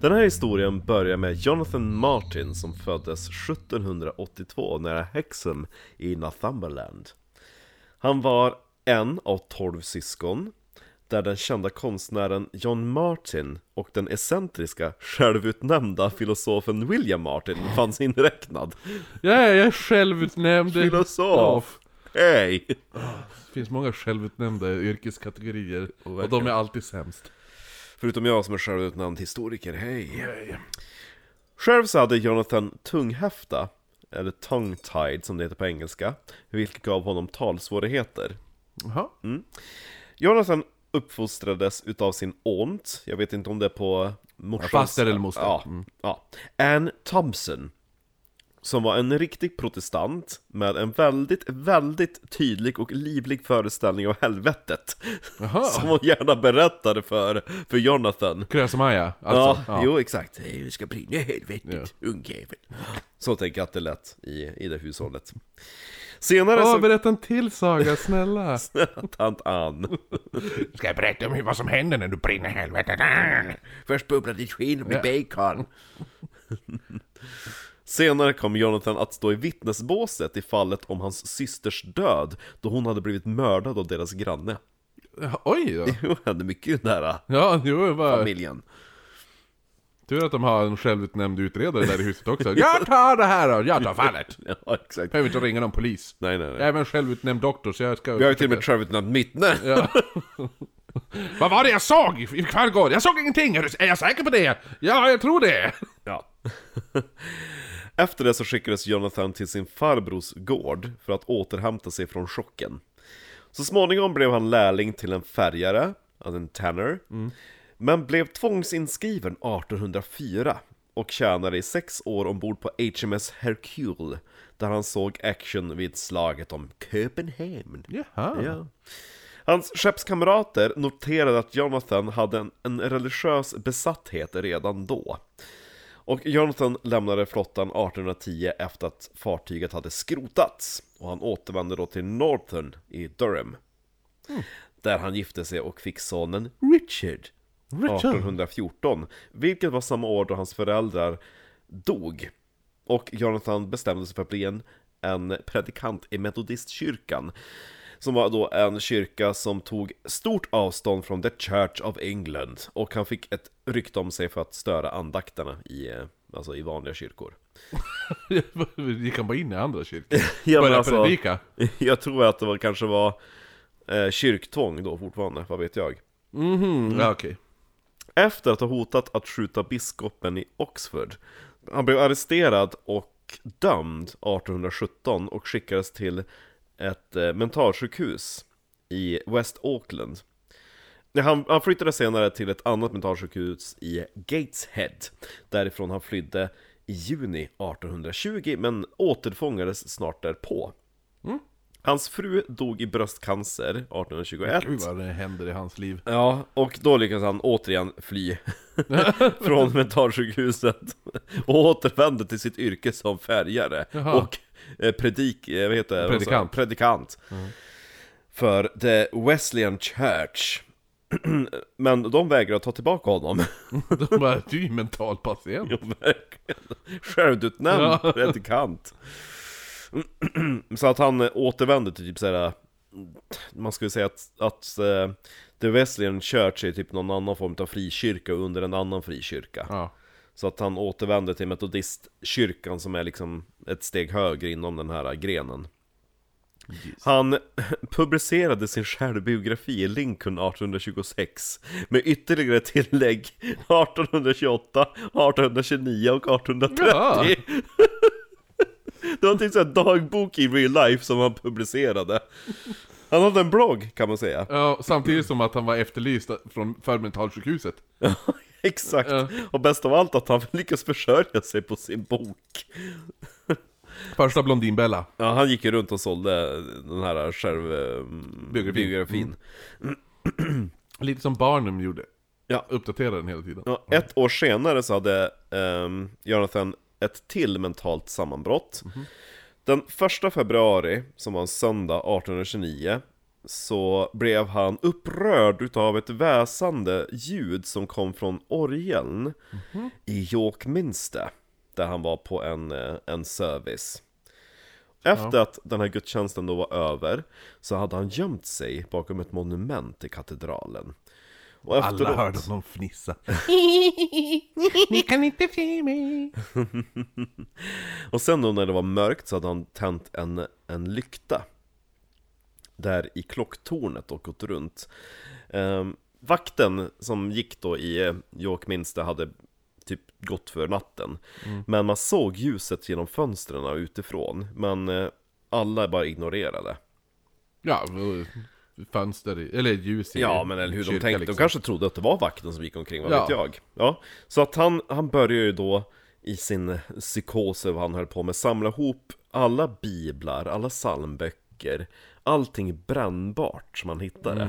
Den här historien börjar med Jonathan Martin som föddes 1782 nära Hexham i Northumberland. Han var en av tolv syskon, där den kända konstnären John Martin och den excentriska, självutnämnda filosofen William Martin fanns inräknad. Ja, jag är självutnämnd Filosof! Hej! Det finns många självutnämnda yrkeskategorier, och de är alltid sämst. Förutom jag som är självutnämnd historiker, hej! Själv så hade Jonathan tunghäfta, eller tongue-tied som det heter på engelska, vilket gav honom talsvårigheter. Jaha. Jonathan uppfostrades utav sin aunt, jag vet inte om det är på morsans... faster eller moster. Ja, Mm. ja. Anne Thompson. Som var en riktig protestant med en väldigt, väldigt tydlig och livlig föreställning av helvetet. Jaha. Som hon gärna berättade för, för Jonathan. Krösa-Maja, Ja, alltså. Ja, jo exakt. Vi ska brinna i helvetet, ungjävel. Så tänker jag att det lät i, i det hushållet. Senare Åh, så... berätta en till saga, snälla! Tant Ann. Ska jag berätta om vad som händer när du brinner i helvetet? Först bubblar ditt skinn med bacon. Senare kom Jonathan att stå i vittnesbåset i fallet om hans systers död, då hon hade blivit mördad av deras granne. Ja, Oj då! Det hände mycket nära Ja, jo, var... familjen. Tur att de har en självutnämnd utredare där i huset också. Jag tar det här då, jag tar fallet! Ja, exakt. Behöver inte ringa någon polis. Nej, nej, Jag är nej. även självutnämnd doktor så jag ska... Vi har ju till och med självutnämnt vittne. Ja. Vad var det jag såg i förrgår? Jag såg ingenting! Är jag säker på det? Ja, jag tror det! Ja. Efter det så skickades Jonathan till sin farbrors gård för att återhämta sig från chocken. Så småningom blev han lärling till en färgare, alltså en tanner, men blev tvångsinskriven 1804 och tjänade i sex år ombord på HMS Hercule, där han såg action vid slaget om Köpenhamn. Jaha. Ja. Hans skeppskamrater noterade att Jonathan hade en, en religiös besatthet redan då. Och Jonathan lämnade flottan 1810 efter att fartyget hade skrotats. Och han återvände då till Northern i Durham. Där han gifte sig och fick sonen Richard. 1814, vilket var samma år då hans föräldrar dog. Och Jonathan bestämde sig för att bli en, en predikant i metodistkyrkan. Som var då en kyrka som tog stort avstånd från The Church of England. Och han fick ett rykte om sig för att störa andakterna i, eh, alltså i vanliga kyrkor. Gick han bara in i andra kyrkor? Ja, men Började alltså- predika? Jag tror att det var, kanske var eh, kyrktvång då fortfarande, vad vet jag. Mhm, ja okej. Efter att ha hotat att skjuta biskopen i Oxford. Han blev arresterad och dömd 1817 och skickades till ett eh, mentalsjukhus i West Auckland. Han, han flyttade senare till ett annat mentalsjukhus i Gateshead, därifrån han flydde i juni 1820, men återfångades snart därpå. Hans fru dog i bröstcancer 1821. Gud vad det händer i hans liv. Ja, och då lyckades han återigen fly från mentalsjukhuset och återvände till sitt yrke som färgare Jaha. och predik, eh, vad heter det? Predikant. predikant för The Wesleyan Church. Men de vägrar ta tillbaka honom. De bara, du är ju mental patient. Jo, verkligen. Självutnämnd Ja. predikant. Så att han eh, återvände till typ såhär, man skulle säga att, att eh, The Wesleyan Church är typ någon annan form av frikyrka under en annan frikyrka. Ja. Så att han återvände till metodistkyrkan som är liksom ett steg högre inom den här grenen. Han publicerade sin självbiografi i Lincoln 1826 med ytterligare tillägg 1828, 1829 och 1830. Ja. Det var typ en dagbok i real life som han publicerade. Han hade en blogg kan man säga. ja, samtidigt som att han var efterlyst från för mentalsjukhuset. Exakt. Ja. Och bäst av allt att han lyckas försörja sig på sin bok. Första Blondinbella. Ja, han gick ju runt och sålde den här själv... eh, Biografin. biografin. Lite som Barnum gjorde. Ja. Uppdaterade den hela tiden. Ja, ett år senare så hade ehm, Jonathan ett till mentalt sammanbrott. Den första februari, som var en söndag 1829, så blev han upprörd utav ett väsande ljud som kom från orgeln i Yorkminster, där han var på en, eh, en service. Efter att den här gudstjänsten då var över, så hade han gömt sig bakom ett monument i katedralen. Och Alla efteråt- hörde honom fnissa. Ni kan inte se mig. Och sen då när det var mörkt så hade han tänt en, en lykta Där i klocktornet och gått runt Ehm, Vakten som gick då i eh, Yorkminster hade typ gått för natten Men man såg ljuset genom fönstren utifrån Men eh, alla bara ignorerade Ja, fönster, i- eller ljus i Ja men eller hur, de tänkte, liksom. de kanske trodde att det var vakten som gick omkring, vad Ja. vet jag? Ja, så att han, han började ju då i sin psykos, vad han höll på med, samla ihop alla biblar, alla psalmböcker, allting brännbart som han hittade.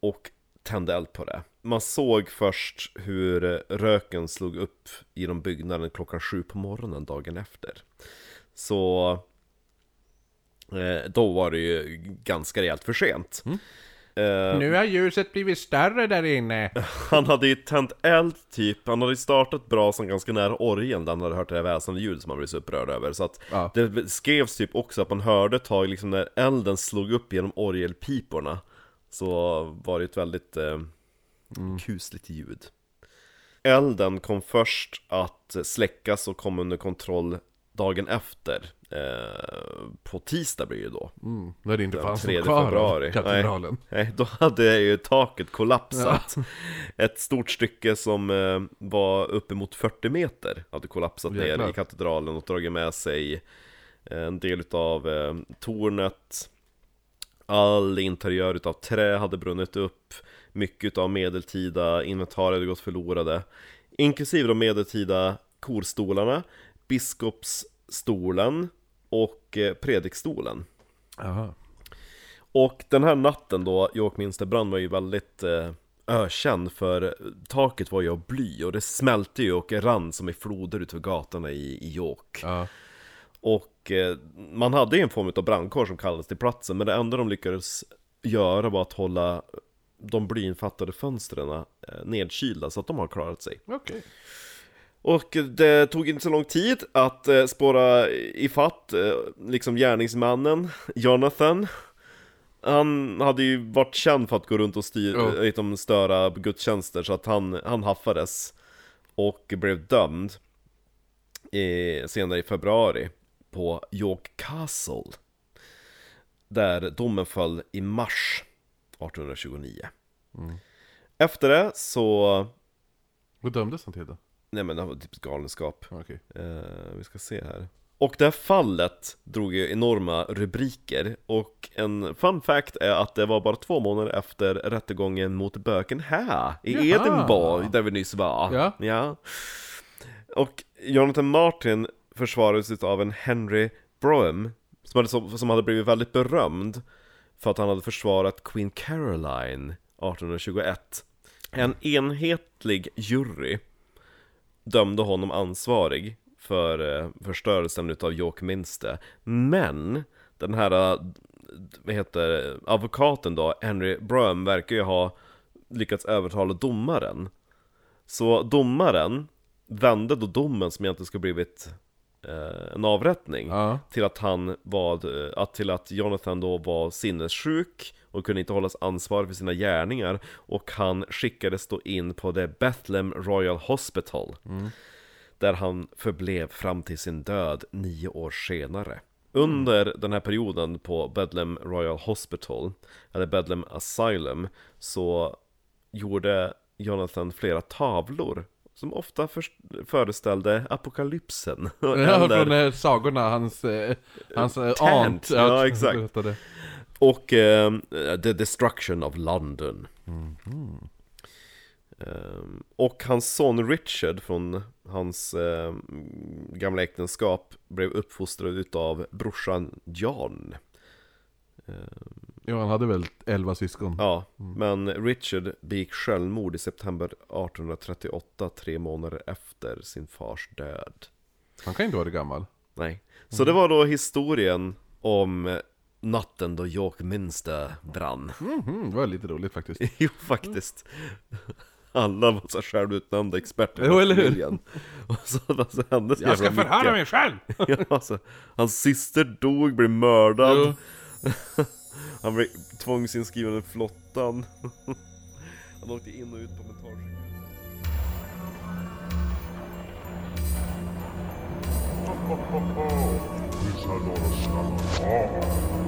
Och tände eld på det. Man såg först hur röken slog upp genom byggnaden klockan sju på morgonen dagen efter. Så eh, då var det ju ganska rejält för sent. Eh, Nu har ljuset blivit större där inne. han hade ju tänt eld typ, han hade ju startat brasan ganska nära orgeln där han hade hört det här väsande ljudet som han blev så upprörd över. Så att Ja. det skrevs typ också att man hörde ett tag liksom när elden slog upp genom orgelpiporna. Så var det ett väldigt eh, kusligt ljud. Elden kom först att släckas och kom under kontroll dagen efter eh, På tisdag blir det då Mm, när det inte fanns 3 någon kvar februari. av katedralen. Nej, nej, då hade ju taket kollapsat. Ett stort stycke som eh, var uppemot 40 meter hade kollapsat Jäklar. ner i katedralen och dragit med sig eh, en del utav eh, tornet. All interiör utav trä hade brunnit upp. Mycket av medeltida inventarier hade gått förlorade. Inklusive de medeltida korstolarna, biskopsstolen och eh, predikstolen. Jaha. Och den här natten då Yorkminsterbrand var ju väldigt eh, ökänd för taket var ju av bly och det smälte ju och rann som i floder utför gatorna i, i York. Ja. Och eh, man hade ju en form av brandkår som kallades till platsen men det enda de lyckades göra var att hålla de blyinfattade fönstren eh, nedkylda så att de har klarat sig. Okej. Och det tog inte så lång tid att eh, spåra ifatt eh, liksom gärningsmannen, Jonathan. Han hade ju varit känd för att gå runt och styr, eh, liksom störa gudstjänster så att han, han haffades. Och blev dömd i, senare i februari på York Castle. Där domen föll i mars 1829. Efter det så Vad dömdes han till då? Nej men det var typ galenskap. Okej. Eh, vi ska se här. Och det här fallet drog ju enorma rubriker och en fun fact är att det var bara två månader efter rättegången mot böken här i Jaha. Edinburgh där vi nyss var. Ja. ja. Och Jonathan Martin försvarades av en Henry Brougham som hade, som hade blivit väldigt berömd för att han hade försvarat Queen Caroline 1821. En enhetlig jury dömde honom ansvarig för eh, förstörelsen utav York Men den här, eh, vad heter advokaten då, Henry Brum, verkar ju ha lyckats övertala domaren. Så domaren vände då domen som egentligen skulle blivit eh, en avrättning Ja. till att han var, eh, att till att Jonathan då var sinnessjuk och kunde inte hållas ansvarig för sina gärningar och han skickades då in på The Bethlehem Royal Hospital där han förblev fram till sin död nio år senare. Under den här perioden på Bedlam Royal Hospital, eller Bedlam Asylum, så gjorde Jonathan flera tavlor som ofta för- föreställde apokalypsen. Ja, från eh, sagorna, hans, eh, hans eh, Tant, aunt. ja, exakt. berättade. Och eh, The Destruction of London. Ehm, och hans son Richard från hans eh, gamla äktenskap blev uppfostrad utav brorsan John. Ja, han hade väl 11 syskon. Ja, men Richard begick självmord i september 1838, tre månader efter sin fars död. Han kan inte vara gammal. Nej. Så det var då historien om natten då York Minster brann. Mhm, det var lite roligt faktiskt. jo, faktiskt. Alla var så här självutnämnda experter Jo, eller hur? familjen. Och så alltså, hände så Jag ska jävla förhöra mycket. mig själv! Ja, alltså, hans syster dog, blev mördad. Jo. Han blev tvångsinskriven i flottan. Han åkte in och ut på mentalsjukhus. Vissa några skallar.